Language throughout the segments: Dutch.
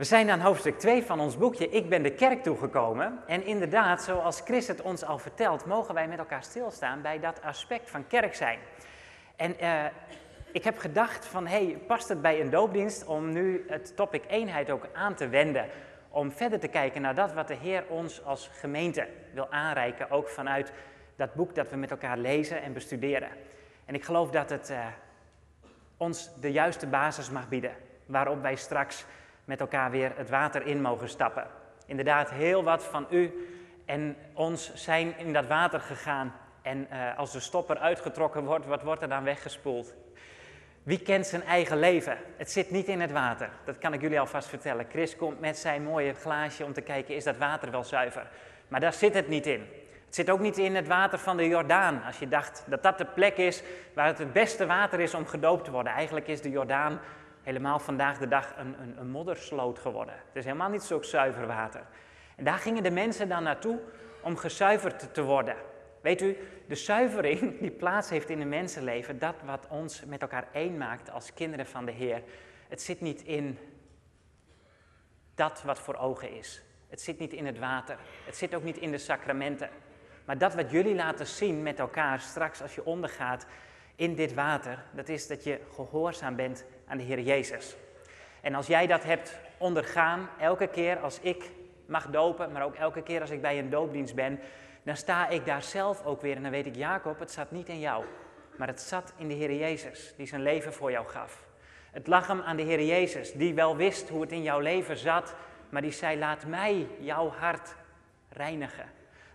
We zijn aan hoofdstuk 2 van ons boekje Ik ben de kerk toegekomen. En inderdaad, zoals Chris het ons al vertelt, mogen wij met elkaar stilstaan bij dat aspect van kerk zijn. En uh, ik heb gedacht van, hey, past het bij een doopdienst om nu het topic eenheid ook aan te wenden? Om verder te kijken naar dat wat de Heer ons als gemeente wil aanreiken, ook vanuit dat boek dat we met elkaar lezen en bestuderen. En ik geloof dat het uh, ons de juiste basis mag bieden, waarop wij straks met elkaar weer het water in mogen stappen. Inderdaad, heel wat van u en ons zijn in dat water gegaan. En uh, als de stopper uitgetrokken wordt, wat wordt er dan weggespoeld? Wie kent zijn eigen leven? Het zit niet in het water. Dat kan ik jullie alvast vertellen. Chris komt met zijn mooie glaasje om te kijken, is dat water wel zuiver? Maar daar zit het niet in. Het zit ook niet in het water van de Jordaan. Als je dacht dat dat de plek is waar het het beste water is om gedoopt te worden. Eigenlijk is de Jordaan helemaal vandaag de dag een, een, een moddersloot geworden. Het is helemaal niet zo zuiver water. En daar gingen de mensen dan naartoe om gezuiverd te worden. Weet u, de zuivering die plaats heeft in een mensenleven, dat wat ons met elkaar één maakt als kinderen van de Heer, het zit niet in dat wat voor ogen is. Het zit niet in het water. Het zit ook niet in de sacramenten. Maar dat wat jullie laten zien met elkaar straks als je ondergaat in dit water, dat is dat je gehoorzaam bent aan de Heer Jezus. En als jij dat hebt ondergaan, elke keer als ik mag dopen, maar ook elke keer als ik bij een doopdienst ben, dan sta ik daar zelf ook weer en dan weet ik, Jacob, het zat niet in jou, maar het zat in de Heer Jezus, die zijn leven voor jou gaf. Het lag hem aan de Heer Jezus, die wel wist hoe het in jouw leven zat, maar die zei, laat mij jouw hart reinigen.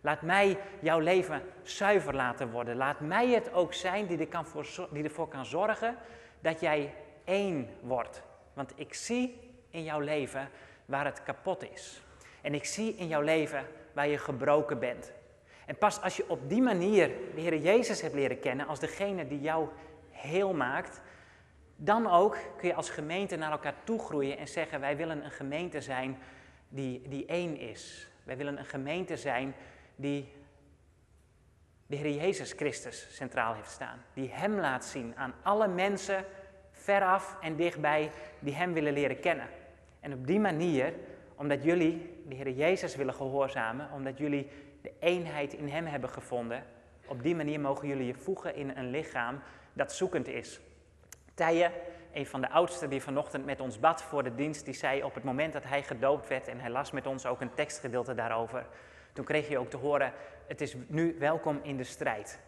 Laat mij jouw leven zuiver laten worden. Laat mij het ook zijn die, er ervoor kan zorgen dat jij één wordt. Want ik zie in jouw leven waar het kapot is. En ik zie in jouw leven waar je gebroken bent. En pas als je op die manier de Heer Jezus hebt leren kennen als degene die jou heel maakt, dan ook kun je als gemeente naar elkaar toe groeien en zeggen: wij willen een gemeente zijn die, die één is. Wij willen een gemeente zijn die de Heer Jezus Christus centraal heeft staan. Die Hem laat zien aan alle mensen veraf en dichtbij die Hem willen leren kennen. En op die manier, omdat jullie de Heer Jezus willen gehoorzamen, omdat jullie de eenheid in Hem hebben gevonden, op die manier mogen jullie je voegen in een lichaam dat zoekend is. Tije, een van de oudsten die vanochtend met ons bad voor de dienst, die zei op het moment dat hij gedoopt werd en hij las met ons ook een tekstgedeelte daarover, toen kreeg je ook te horen, het is nu welkom in de strijd.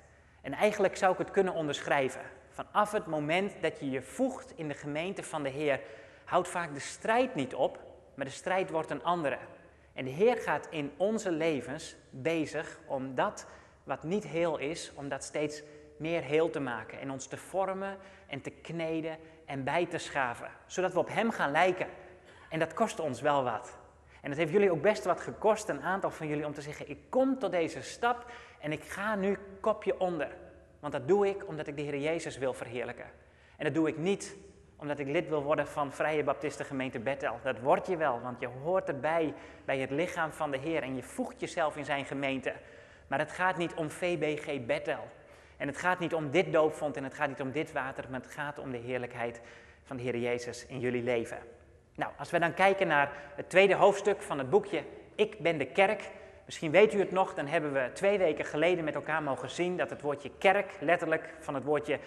En eigenlijk zou ik het kunnen onderschrijven. Vanaf het moment dat je je voegt in de gemeente van de Heer, houdt vaak de strijd niet op, maar de strijd wordt een andere. En de Heer gaat in onze levens bezig om dat wat niet heel is, om dat steeds meer heel te maken. En ons te vormen en te kneden en bij te schaven. Zodat we op Hem gaan lijken. En dat kost ons wel wat. En het heeft jullie ook best wat gekost, een aantal van jullie, om te zeggen: Ik kom tot deze stap en ik ga nu kopje onder. Want dat doe ik omdat ik de Heer Jezus wil verheerlijken. En dat doe ik niet omdat ik lid wil worden van Vrije Baptistengemeente Bethel. Dat word je wel, want je hoort erbij bij het lichaam van de Heer en je voegt jezelf in zijn gemeente. Maar het gaat niet om VBG Bethel. En het gaat niet om dit doopvond en het gaat niet om dit water, maar het gaat om de heerlijkheid van de Heer Jezus in jullie leven. Nou, als we dan kijken naar het tweede hoofdstuk van het boekje Ik ben de kerk. Misschien weet u het nog, dan hebben we twee weken geleden met elkaar mogen zien dat het woordje kerk letterlijk van het woordje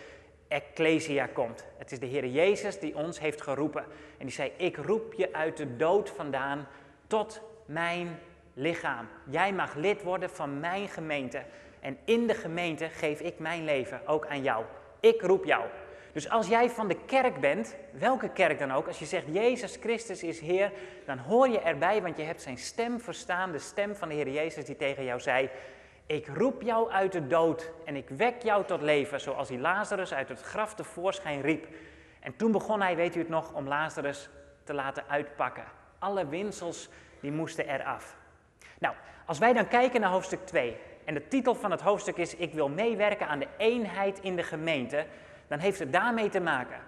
ecclesia komt. Het is de Heer Jezus die ons heeft geroepen. En die zei, ik roep je uit de dood vandaan tot mijn lichaam. Jij mag lid worden van mijn gemeente. En in de gemeente geef ik mijn leven ook aan jou. Ik roep jou. Dus als jij van de kerk bent, welke kerk dan ook, als je zegt Jezus Christus is Heer, dan hoor je erbij, want je hebt zijn stem verstaan, de stem van de Heer Jezus die tegen jou zei, ik roep jou uit de dood en ik wek jou tot leven, zoals hij Lazarus uit het graf tevoorschijn riep. En toen begon hij, weet u het nog, om Lazarus te laten uitpakken. Alle winsels, die moesten eraf. Nou, als wij dan kijken naar hoofdstuk 2, en de titel van het hoofdstuk is, ik wil meewerken aan de eenheid in de gemeente, dan heeft het daarmee te maken.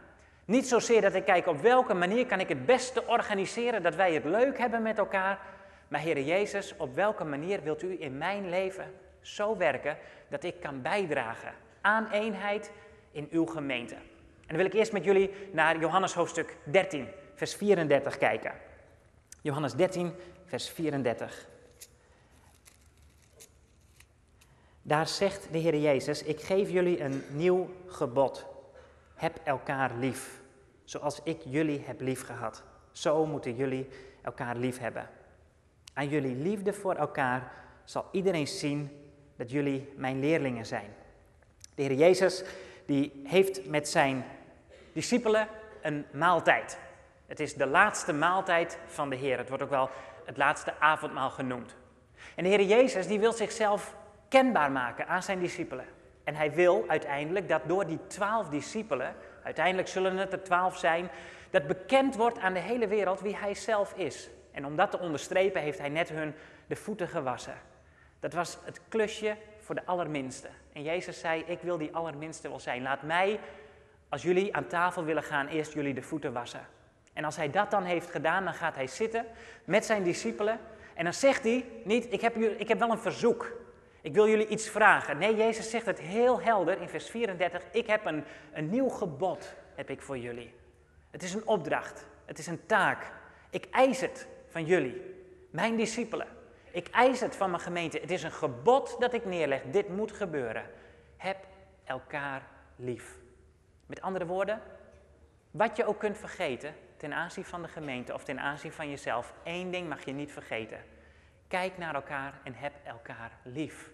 Niet zozeer dat ik kijk op welke manier kan ik het beste organiseren dat wij het leuk hebben met elkaar. Maar Heer Jezus, op welke manier wilt u in mijn leven zo werken dat ik kan bijdragen aan eenheid in uw gemeente? En dan wil ik eerst met jullie naar Johannes hoofdstuk 13, vers 34 kijken. Johannes 13, vers 34. Daar zegt de Heer Jezus: Ik geef jullie een nieuw gebod. Heb elkaar lief. Zoals ik jullie heb lief gehad. Zo moeten jullie elkaar lief hebben. Aan jullie liefde voor elkaar zal iedereen zien dat jullie mijn leerlingen zijn. De Heer Jezus die heeft met zijn discipelen een maaltijd. Het is de laatste maaltijd van de Heer. Het wordt ook wel het laatste avondmaal genoemd. En de Heer Jezus die wil zichzelf kenbaar maken aan zijn discipelen. En hij wil uiteindelijk dat door die twaalf discipelen, uiteindelijk zullen het er twaalf zijn, dat bekend wordt aan de hele wereld wie hij zelf is. En om dat te onderstrepen heeft hij net hun de voeten gewassen. Dat was het klusje voor de allerminste. En Jezus zei, ik wil die allerminste wel zijn. Laat mij, als jullie aan tafel willen gaan, eerst jullie de voeten wassen. En als hij dat dan heeft gedaan, dan gaat hij zitten met zijn discipelen. En dan zegt hij niet, ik heb, ik heb wel een verzoek. Ik wil jullie iets vragen. Nee, Jezus zegt het heel helder in vers 34. Ik heb een, een nieuw gebod heb ik voor jullie. Het is een opdracht. Het is een taak. Ik eis het van jullie, mijn discipelen. Ik eis het van mijn gemeente. Het is een gebod dat ik neerleg. Dit moet gebeuren. Heb elkaar lief. Met andere woorden, wat je ook kunt vergeten ten aanzien van de gemeente of ten aanzien van jezelf, één ding mag je niet vergeten. Kijk naar elkaar en heb elkaar lief.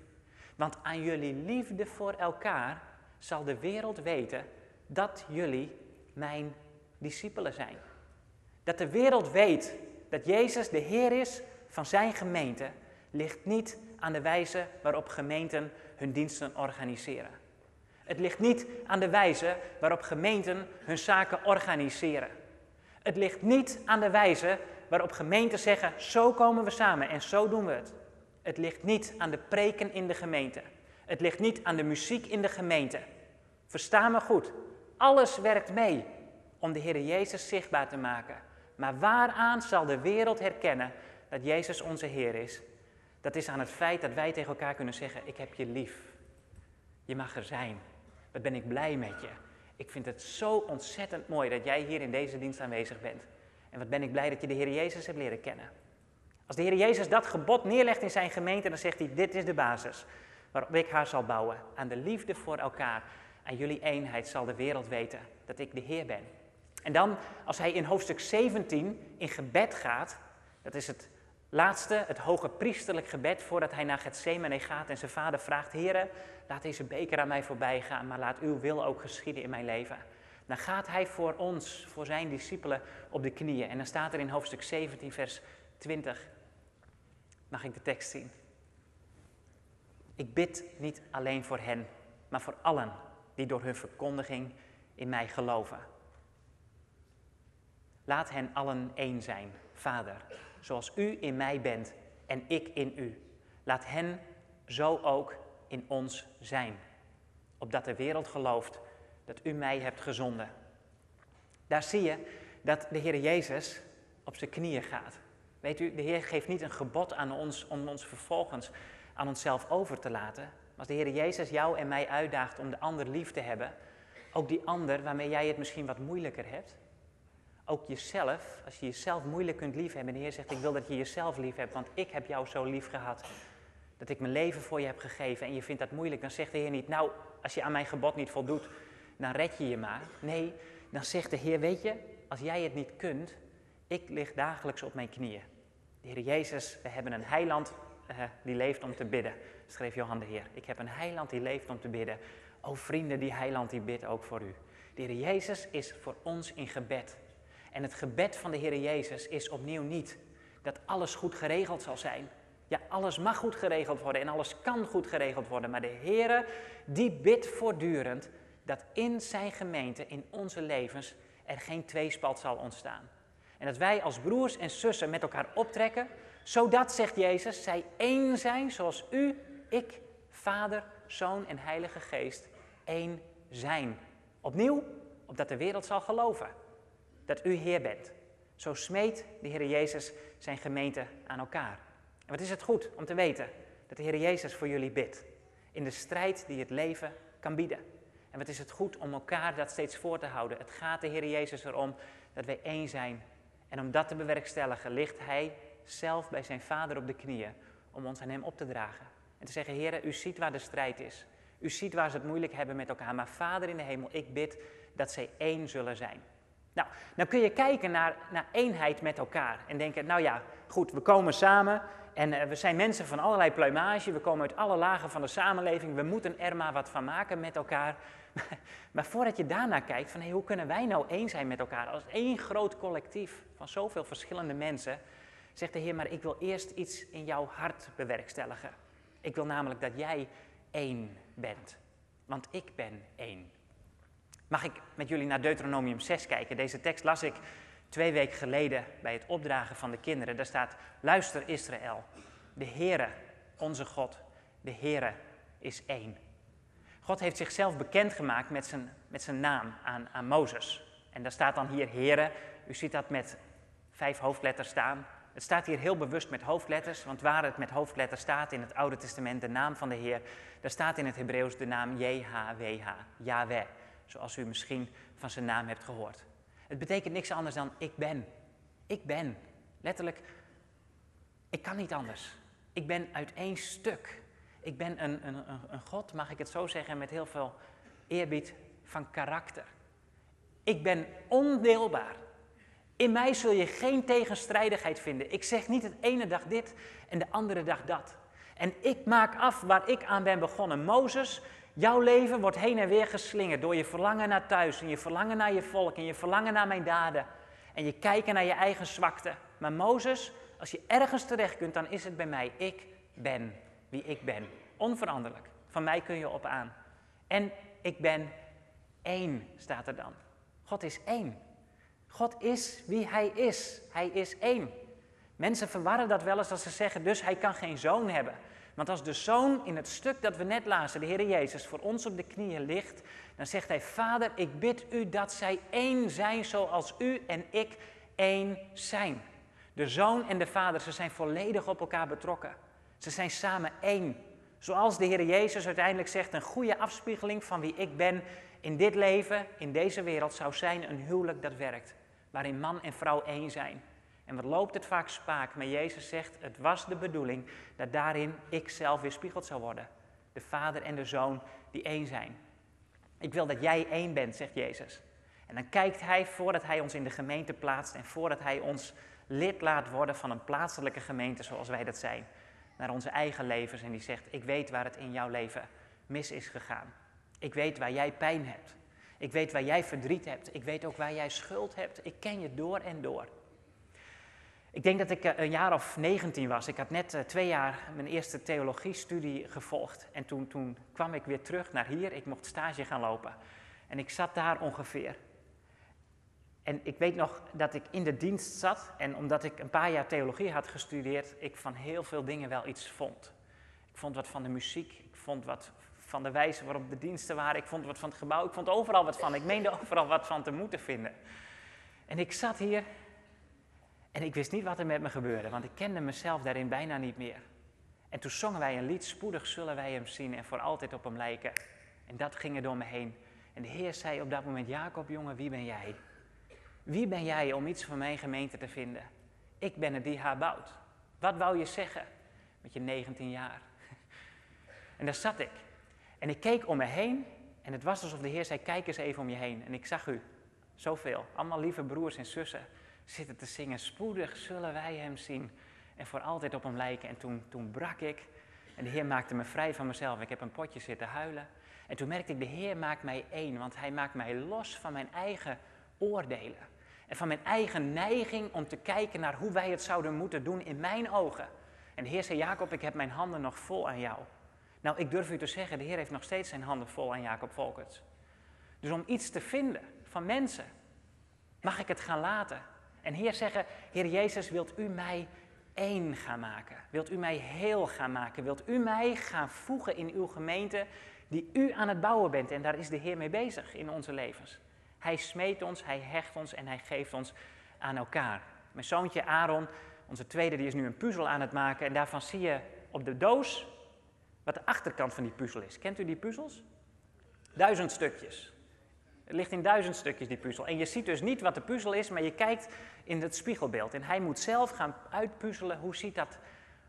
Want aan jullie liefde voor elkaar zal de wereld weten dat jullie mijn discipelen zijn. Dat de wereld weet dat Jezus de Heer is van zijn gemeente, ligt niet aan de wijze waarop gemeenten hun diensten organiseren. Het ligt niet aan de wijze waarop gemeenten hun zaken organiseren. Het ligt niet aan de wijze waarop gemeenten zeggen: zo komen we samen en zo doen we het. Het ligt niet aan de preken in de gemeente. Het ligt niet aan de muziek in de gemeente. Versta me goed. Alles werkt mee om de Heer Jezus zichtbaar te maken. Maar waaraan zal de wereld herkennen dat Jezus onze Heer is? Dat is aan het feit dat wij tegen elkaar kunnen zeggen: Ik heb je lief. Je mag er zijn. Wat ben ik blij met je. Ik vind het zo ontzettend mooi dat jij hier in deze dienst aanwezig bent. En wat ben ik blij dat je de Heer Jezus hebt leren kennen. Als de Heer Jezus dat gebod neerlegt in zijn gemeente, dan zegt hij: Dit is de basis waarop ik haar zal bouwen. Aan de liefde voor elkaar. Aan jullie eenheid zal de wereld weten dat ik de Heer ben. En dan, als hij in hoofdstuk 17 in gebed gaat, dat is het laatste, het hoge priesterlijk gebed, voordat hij naar Gethsemane gaat en zijn vader vraagt: Heer, laat deze beker aan mij voorbij gaan, maar laat uw wil ook geschieden in mijn leven. Dan gaat hij voor ons, voor zijn discipelen, op de knieën. En dan staat er in hoofdstuk 17, vers 20. Mag ik de tekst zien? Ik bid niet alleen voor hen, maar voor allen die door hun verkondiging in mij geloven. Laat hen allen één zijn, Vader, zoals u in mij bent en ik in u. Laat hen zo ook in ons zijn, opdat de wereld gelooft dat u mij hebt gezonden. Daar zie je dat de Heer Jezus op zijn knieën gaat. Weet u, de Heer geeft niet een gebod aan ons om ons vervolgens aan onszelf over te laten. Maar als de Heer Jezus jou en mij uitdaagt om de ander lief te hebben, ook die ander waarmee jij het misschien wat moeilijker hebt, ook jezelf, als je jezelf moeilijk kunt liefhebben, de Heer zegt, ik wil dat je jezelf lief hebt, want ik heb jou zo lief gehad, dat ik mijn leven voor je heb gegeven en je vindt dat moeilijk, dan zegt de Heer niet, nou, als je aan mijn gebod niet voldoet, dan red je je maar. Nee, dan zegt de Heer, weet je, als jij het niet kunt, ik lig dagelijks op mijn knieën. De Heer Jezus, we hebben een heiland uh, die leeft om te bidden, schreef Johan de Heer. Ik heb een heiland die leeft om te bidden. O vrienden, die heiland die bidt ook voor u. De Jezus is voor ons in gebed. En het gebed van de Heer Jezus is opnieuw niet dat alles goed geregeld zal zijn. Ja, alles mag goed geregeld worden en alles kan goed geregeld worden. Maar de Heer, die bidt voortdurend dat in zijn gemeente, in onze levens, er geen tweespalt zal ontstaan. En dat wij als broers en zussen met elkaar optrekken, zodat, zegt Jezus, zij één zijn zoals u, ik, Vader, Zoon en Heilige Geest één zijn. Opnieuw, opdat de wereld zal geloven dat u Heer bent. Zo smeet de Heer Jezus zijn gemeente aan elkaar. En wat is het goed om te weten dat de Heer Jezus voor jullie bidt. In de strijd die het leven kan bieden. En wat is het goed om elkaar dat steeds voor te houden. Het gaat de Heer Jezus erom dat wij één zijn En om dat te bewerkstelligen ligt hij zelf bij zijn vader op de knieën om ons aan hem op te dragen. En te zeggen, Heer, u ziet waar de strijd is. U ziet waar ze het moeilijk hebben met elkaar. Maar Vader in de hemel, ik bid dat zij één zullen zijn. Nou, dan kun je kijken naar, naar eenheid met elkaar en denken, nou ja, goed, we komen samen en uh, we zijn mensen van allerlei pluimage, we komen uit alle lagen van de samenleving, we moeten er maar wat van maken met elkaar. maar voordat je daarna kijkt, van hey, hoe kunnen wij nou één zijn met elkaar als één groot collectief van zoveel verschillende mensen, zegt de Heer, maar ik wil eerst iets in jouw hart bewerkstelligen. Ik wil namelijk dat jij één bent, want ik ben één. Mag ik met jullie naar Deuteronomium 6 kijken? Deze tekst las ik twee weken geleden bij het opdragen van de kinderen. Daar staat, luister Israël, de Heere, onze God, de Heere is één. God heeft zichzelf bekendgemaakt met zijn, met zijn naam aan, aan Mozes. En daar staat dan hier Heere. U ziet dat met vijf hoofdletters staan. Het staat hier heel bewust met hoofdletters, want waar het met hoofdletters staat in het Oude Testament, de naam van de Heer, daar staat in het Hebreeuws de naam JHWH, Yahweh zoals u misschien van zijn naam hebt gehoord. Het betekent niks anders dan ik ben. Ik ben. Letterlijk, ik kan niet anders. Ik ben uit één stuk. Ik ben een, een, een God, mag ik het zo zeggen, met heel veel eerbied van karakter. Ik ben ondeelbaar. In mij zul je geen tegenstrijdigheid vinden. Ik zeg niet het ene dag dit en de andere dag dat. En ik maak af waar ik aan ben begonnen. Mozes Jouw leven wordt heen en weer geslingerd door je verlangen naar thuis en je verlangen naar je volk en je verlangen naar mijn daden. En je kijken naar je eigen zwakte. Maar Mozes, als je ergens terecht kunt, dan is het bij mij. Ik ben wie ik ben. Onveranderlijk. Van mij kun je op aan. En ik ben één, staat er dan. God is één. God is wie hij is. Hij is één. Mensen verwarren dat wel eens als ze zeggen, dus hij kan geen zoon hebben. Want als de zoon in het stuk dat we net lazen, de Heer Jezus, voor ons op de knieën ligt, dan zegt hij, Vader, ik bid u dat zij één zijn zoals u en ik één zijn. De zoon en de vader, ze zijn volledig op elkaar betrokken. Ze zijn samen één. Zoals de Heer Jezus uiteindelijk zegt, een goede afspiegeling van wie ik ben in dit leven, in deze wereld, zou zijn een huwelijk dat werkt. Waarin man en vrouw één zijn. En wat loopt het vaak spaak? Maar Jezus zegt, het was de bedoeling dat daarin ik zelf weer spiegeld zou worden. De vader en de zoon die één zijn. Ik wil dat jij één bent, zegt Jezus. En dan kijkt hij voordat hij ons in de gemeente plaatst en voordat hij ons lid laat worden van een plaatselijke gemeente zoals wij dat zijn, naar onze eigen levens en die zegt, ik weet waar het in jouw leven mis is gegaan. Ik weet waar jij pijn hebt. Ik weet waar jij verdriet hebt. Ik weet ook waar jij schuld hebt. Ik ken je door en door. Ik denk dat ik eh, een jaar of 19 was. Ik had net eh, twee jaar mijn eerste theologiestudie gevolgd. En toen, toen kwam ik weer terug naar hier. Ik mocht stage gaan lopen. En ik zat daar ongeveer. En ik weet nog dat ik in de dienst zat. En omdat ik een paar jaar theologie had gestudeerd, ik van heel veel dingen wel iets vond. Ik vond wat van de muziek. Ik vond wat van de wijze waarop de diensten waren. Ik vond wat van het gebouw. Ik vond overal wat van. Ik meende overal wat van te moeten vinden. En ik zat hier en ik wist niet wat er met me gebeurde, want ik kende mezelf daarin bijna niet meer. En toen zongen wij een lied, spoedig zullen wij hem zien en voor altijd op hem lijken. En dat ging er door me heen. En de Heer zei op dat moment, Jacob jongen, wie ben jij? Wie ben jij om iets van mijn gemeente te vinden? Ik ben het die haar bouwt. Wat wou je zeggen met je 19 jaar? En daar zat ik. En ik keek om me heen en het was alsof de Heer zei, kijk eens even om je heen. En ik zag u, zoveel, allemaal lieve broers en zussen zitten te zingen. Spoedig zullen wij hem zien en voor altijd op hem lijken. En toen, toen brak ik en de Heer maakte me vrij van mezelf. Ik heb een potje zitten huilen. En toen merkte ik, de Heer maakt mij één, want hij maakt mij los van mijn eigen oordelen. En van mijn eigen neiging om te kijken naar hoe wij het zouden moeten doen in mijn ogen. En de Heer zei, Jacob, ik heb mijn handen nog vol aan jou. Nou, ik durf u te zeggen, de Heer heeft nog steeds zijn handen vol aan Jacob Volkerts. Dus om iets te vinden van mensen, mag ik het gaan laten. En Heer zeggen, Heer Jezus, wilt u mij één gaan maken? Wilt u mij heel gaan maken? Wilt u mij gaan voegen in uw gemeente die u aan het bouwen bent? En daar is de Heer mee bezig in onze levens. Hij smeet ons, hij hecht ons en hij geeft ons aan elkaar. Mijn zoontje Aaron, onze tweede, die is nu een puzzel aan het maken. En daarvan zie je op de doos wat de achterkant van die puzzel is. Kent u die puzzels? Duizend stukjes. Ligt in duizend stukjes, die puzzel. En je ziet dus niet wat de puzzel is, maar je kijkt in het spiegelbeeld. En hij moet zelf gaan uitpuzzelen, hoe ziet dat,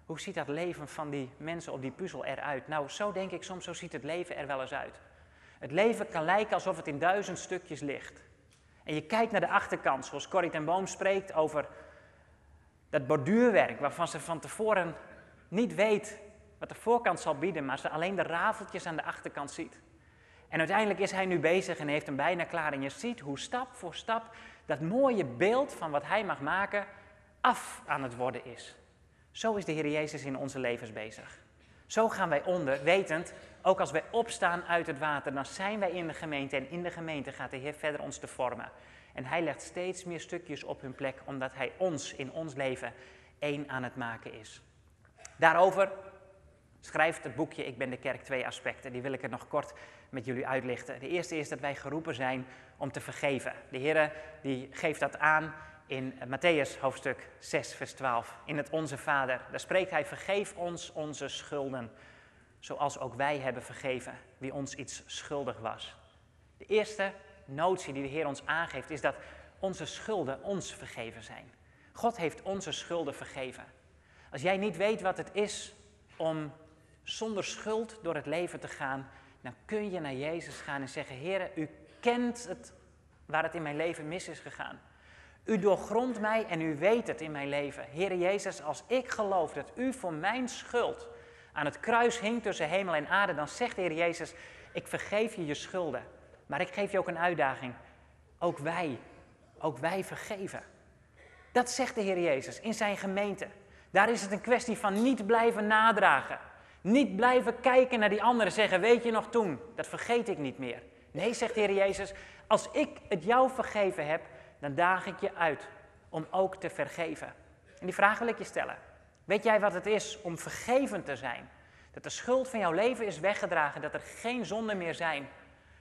hoe ziet dat leven van die mensen op die puzzel eruit? Nou, zo denk ik soms, zo ziet het leven er wel eens uit. Het leven kan lijken alsof het in duizend stukjes ligt. En je kijkt naar de achterkant, zoals Corrie ten Boom spreekt over dat borduurwerk, waarvan ze van tevoren niet weet wat de voorkant zal bieden, maar ze alleen de rafeltjes aan de achterkant ziet. En uiteindelijk is hij nu bezig en heeft hem bijna klaar. En je ziet hoe stap voor stap dat mooie beeld van wat hij mag maken af aan het worden is. Zo is de Heer Jezus in onze levens bezig. Zo gaan wij onder, wetend, ook als wij opstaan uit het water, dan zijn wij in de gemeente en in de gemeente gaat de Heer verder ons te vormen. En Hij legt steeds meer stukjes op hun plek, omdat Hij ons in ons leven één aan het maken is. Daarover schrijft het boekje Ik ben de kerk twee aspecten. Die wil ik er nog kort met jullie uitlichten. De eerste is dat wij geroepen zijn om te vergeven. De Heer die geeft dat aan in Matthäus hoofdstuk 6, vers 12. In het Onze Vader. Daar spreekt hij: Vergeef ons onze schulden, zoals ook wij hebben vergeven wie ons iets schuldig was. De eerste notie die de Heer ons aangeeft is dat onze schulden ons vergeven zijn. God heeft onze schulden vergeven. Als jij niet weet wat het is om zonder schuld door het leven te gaan, dan kun je naar Jezus gaan en zeggen: Heer, u kent het waar het in mijn leven mis is gegaan. U doorgrondt mij en u weet het in mijn leven. Heer Jezus, als ik geloof dat u voor mijn schuld aan het kruis hing tussen hemel en aarde, dan zegt de Heer Jezus, ik vergeef je je schulden. Maar ik geef je ook een uitdaging. Ook wij, ook wij vergeven. Dat zegt de Heer Jezus in zijn gemeente. Daar is het een kwestie van niet blijven nadragen. Niet blijven kijken naar die anderen zeggen, weet je nog toen, dat vergeet ik niet meer. Nee, zegt de Heer Jezus, als ik het jou vergeven heb, dan daag ik je uit om ook te vergeven. En die vraag wil ik je stellen. Weet jij wat het is om vergeven te zijn? Dat de schuld van jouw leven is weggedragen, dat er geen zonden meer zijn.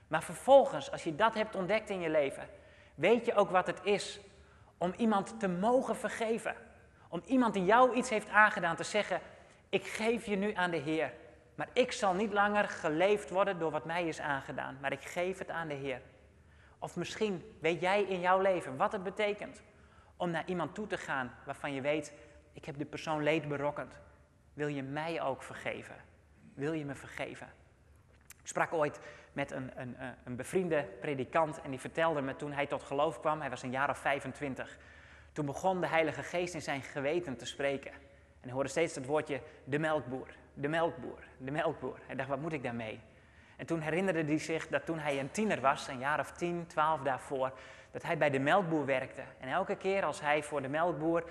Maar vervolgens, als je dat hebt ontdekt in je leven, weet je ook wat het is om iemand te mogen vergeven. Om iemand die jou iets heeft aangedaan te zeggen, ik geef je nu aan de Heer. Maar ik zal niet langer geleefd worden door wat mij is aangedaan, maar ik geef het aan de Heer. Of misschien weet jij in jouw leven wat het betekent om naar iemand toe te gaan waarvan je weet, ik heb de persoon leed berokkend. Wil je mij ook vergeven? Wil je me vergeven? Ik sprak ooit met een, een, een bevriende predikant en die vertelde me toen hij tot geloof kwam, hij was een jaar of 25. Toen begon de Heilige Geest in zijn geweten te spreken. En hij hoorde steeds het woordje de melkboer, de melkboer, de melkboer. Hij dacht, wat moet ik daarmee? En toen herinnerde hij zich dat toen hij een tiener was, een jaar of tien, twaalf daarvoor, dat hij bij de melkboer werkte. En elke keer als hij voor de melkboer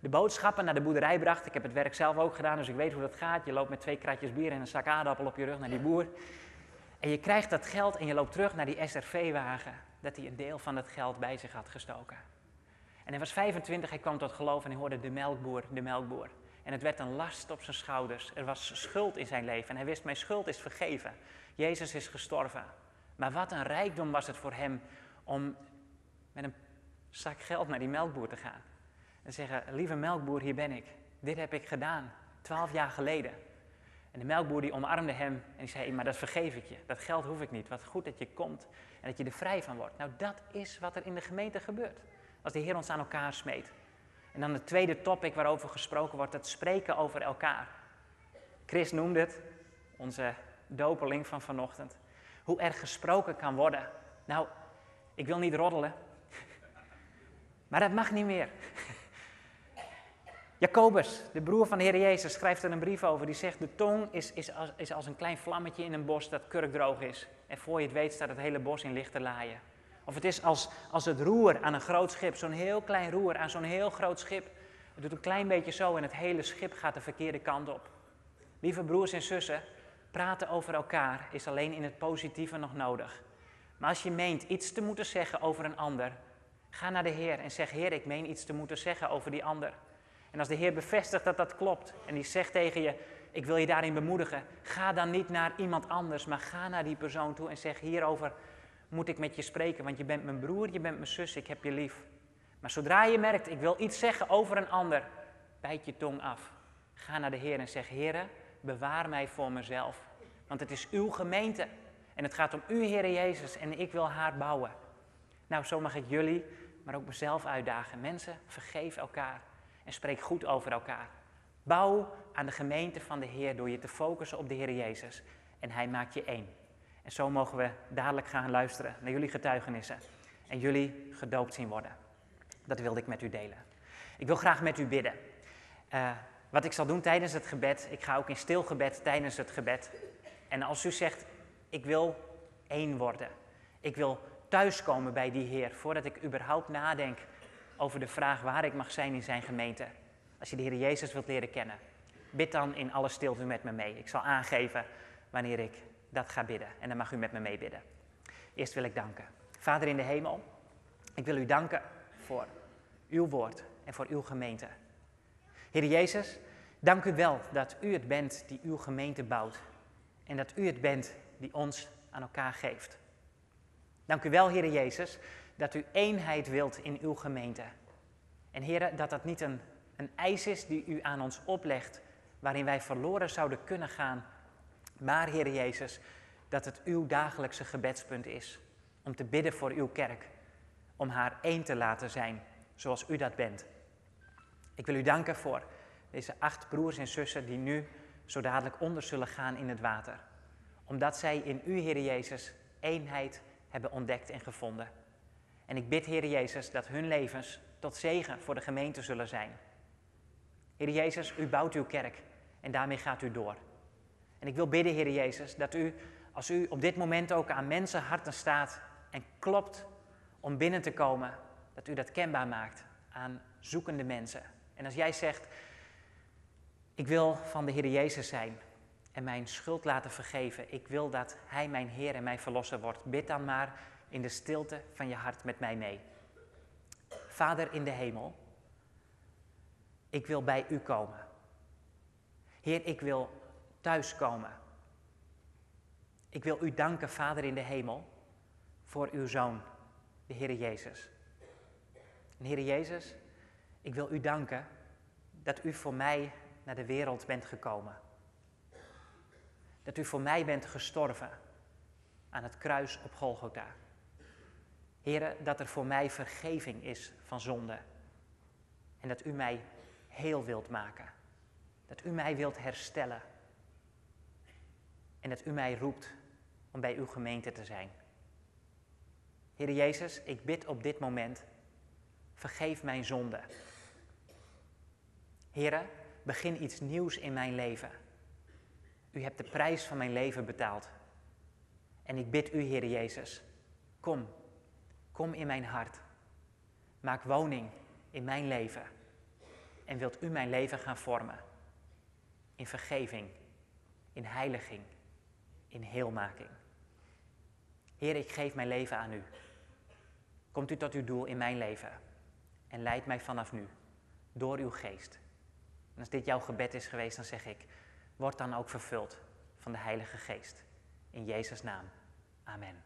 de boodschappen naar de boerderij bracht, ik heb het werk zelf ook gedaan, dus ik weet hoe dat gaat. Je loopt met twee kratjes bier en een zak aardappel op je rug naar die boer. En je krijgt dat geld en je loopt terug naar die SRV-wagen, dat hij een deel van het geld bij zich had gestoken. En hij was 25, hij kwam tot geloof en hij hoorde de melkboer, de melkboer. En het werd een last op zijn schouders. Er was schuld in zijn leven en hij wist, mijn schuld is vergeven. Jezus is gestorven. Maar wat een rijkdom was het voor hem om met een zak geld naar die melkboer te gaan. En zeggen, lieve melkboer, hier ben ik. Dit heb ik gedaan, twaalf jaar geleden. En de melkboer die omarmde hem en die zei, maar dat vergeef ik je. Dat geld hoef ik niet. Wat goed dat je komt en dat je er vrij van wordt. Nou, dat is wat er in de gemeente gebeurt. Als de Heer ons aan elkaar smeet. En dan het tweede topic waarover gesproken wordt, het spreken over elkaar. Chris noemde het, onze dopeling van vanochtend. Hoe er gesproken kan worden. Nou, ik wil niet roddelen, maar dat mag niet meer. Jacobus, de broer van de Heer Jezus, schrijft er een brief over. Die zegt: De tong is, is, als, is als een klein vlammetje in een bos dat kurkdroog is. En voor je het weet staat het hele bos in lichte laaien. Of het is als, als het roer aan een groot schip, zo'n heel klein roer aan zo'n heel groot schip. Het doet een klein beetje zo en het hele schip gaat de verkeerde kant op. Lieve broers en zussen, praten over elkaar is alleen in het positieve nog nodig. Maar als je meent iets te moeten zeggen over een ander, ga naar de Heer en zeg: Heer, ik meen iets te moeten zeggen over die ander. En als de Heer bevestigt dat dat klopt en die zegt tegen je: Ik wil je daarin bemoedigen, ga dan niet naar iemand anders, maar ga naar die persoon toe en zeg: Hierover moet ik met je spreken, want je bent mijn broer, je bent mijn zus, ik heb je lief. Maar zodra je merkt, ik wil iets zeggen over een ander, bijt je tong af. Ga naar de Heer en zeg, Heer, bewaar mij voor mezelf. Want het is uw gemeente. En het gaat om u, Heer Jezus, en ik wil haar bouwen. Nou, zo mag ik jullie, maar ook mezelf uitdagen. Mensen, vergeef elkaar en spreek goed over elkaar. Bouw aan de gemeente van de Heer door je te focussen op de Heer Jezus. En Hij maakt je één. En zo mogen we dadelijk gaan luisteren naar jullie getuigenissen. En jullie gedoopt zien worden. Dat wilde ik met u delen. Ik wil graag met u bidden. Uh, wat ik zal doen tijdens het gebed, ik ga ook in stil gebed tijdens het gebed. En als u zegt, ik wil één worden. Ik wil thuiskomen bij die Heer, voordat ik überhaupt nadenk over de vraag waar ik mag zijn in zijn gemeente. Als je de Heer Jezus wilt leren kennen, bid dan in alle stilte met me mee. Ik zal aangeven wanneer ik dat ga bidden en dan mag u met me meebidden. Eerst wil ik danken. Vader in de hemel, ik wil u danken voor uw woord en voor uw gemeente. Heer Jezus, dank u wel dat u het bent die uw gemeente bouwt en dat u het bent die ons aan elkaar geeft. Dank u wel, Heer Jezus, dat u eenheid wilt in uw gemeente. En Heer, dat dat niet een, een eis is die u aan ons oplegt, waarin wij verloren zouden kunnen gaan, maar Heer Jezus, dat het uw dagelijkse gebedspunt is om te bidden voor uw kerk, om haar één te laten zijn, zoals u dat bent. Ik wil u danken voor deze acht broers en zussen die nu zo dadelijk onder zullen gaan in het water. Omdat zij in u, Heer Jezus, eenheid hebben ontdekt en gevonden. En ik bid, Heer Jezus, dat hun levens tot zegen voor de gemeente zullen zijn. Heer Jezus, u bouwt uw kerk en daarmee gaat u door. En ik wil bidden, Heer Jezus, dat u, als u op dit moment ook aan mensen harten staat en klopt om binnen te komen, dat u dat kenbaar maakt aan zoekende mensen. En als jij zegt, ik wil van de Heer Jezus zijn en mijn schuld laten vergeven. Ik wil dat Hij mijn Heer en mijn Verlosser wordt. Bid dan maar in de stilte van je hart met mij mee. Vader in de hemel, ik wil bij U komen. Heer, ik wil thuiskomen. Ik wil U danken, Vader in de hemel, voor Uw Zoon, de Heer Jezus. En Heer Jezus, ik wil U danken dat U voor mij naar de wereld bent gekomen. Dat u voor mij bent gestorven aan het kruis op Golgotha. Heren, dat er voor mij vergeving is van zonde. En dat u mij heel wilt maken. Dat u mij wilt herstellen. En dat u mij roept om bij uw gemeente te zijn. Heer Jezus, ik bid op dit moment, vergeef mijn zonde. Heren, begin iets nieuws in mijn leven. U hebt de prijs van mijn leven betaald. En ik bid u, Heer Jezus, kom, kom in mijn hart. Maak woning in mijn leven. En wilt u mijn leven gaan vormen? In vergeving, in heiliging, in heelmaking. Heer, ik geef mijn leven aan u. Komt u tot uw doel in mijn leven en leid mij vanaf nu door uw geest en als dit jouw gebed is geweest, dan zeg ik, word dan ook vervuld van de Heilige Geest. In Jezus' naam. Amen.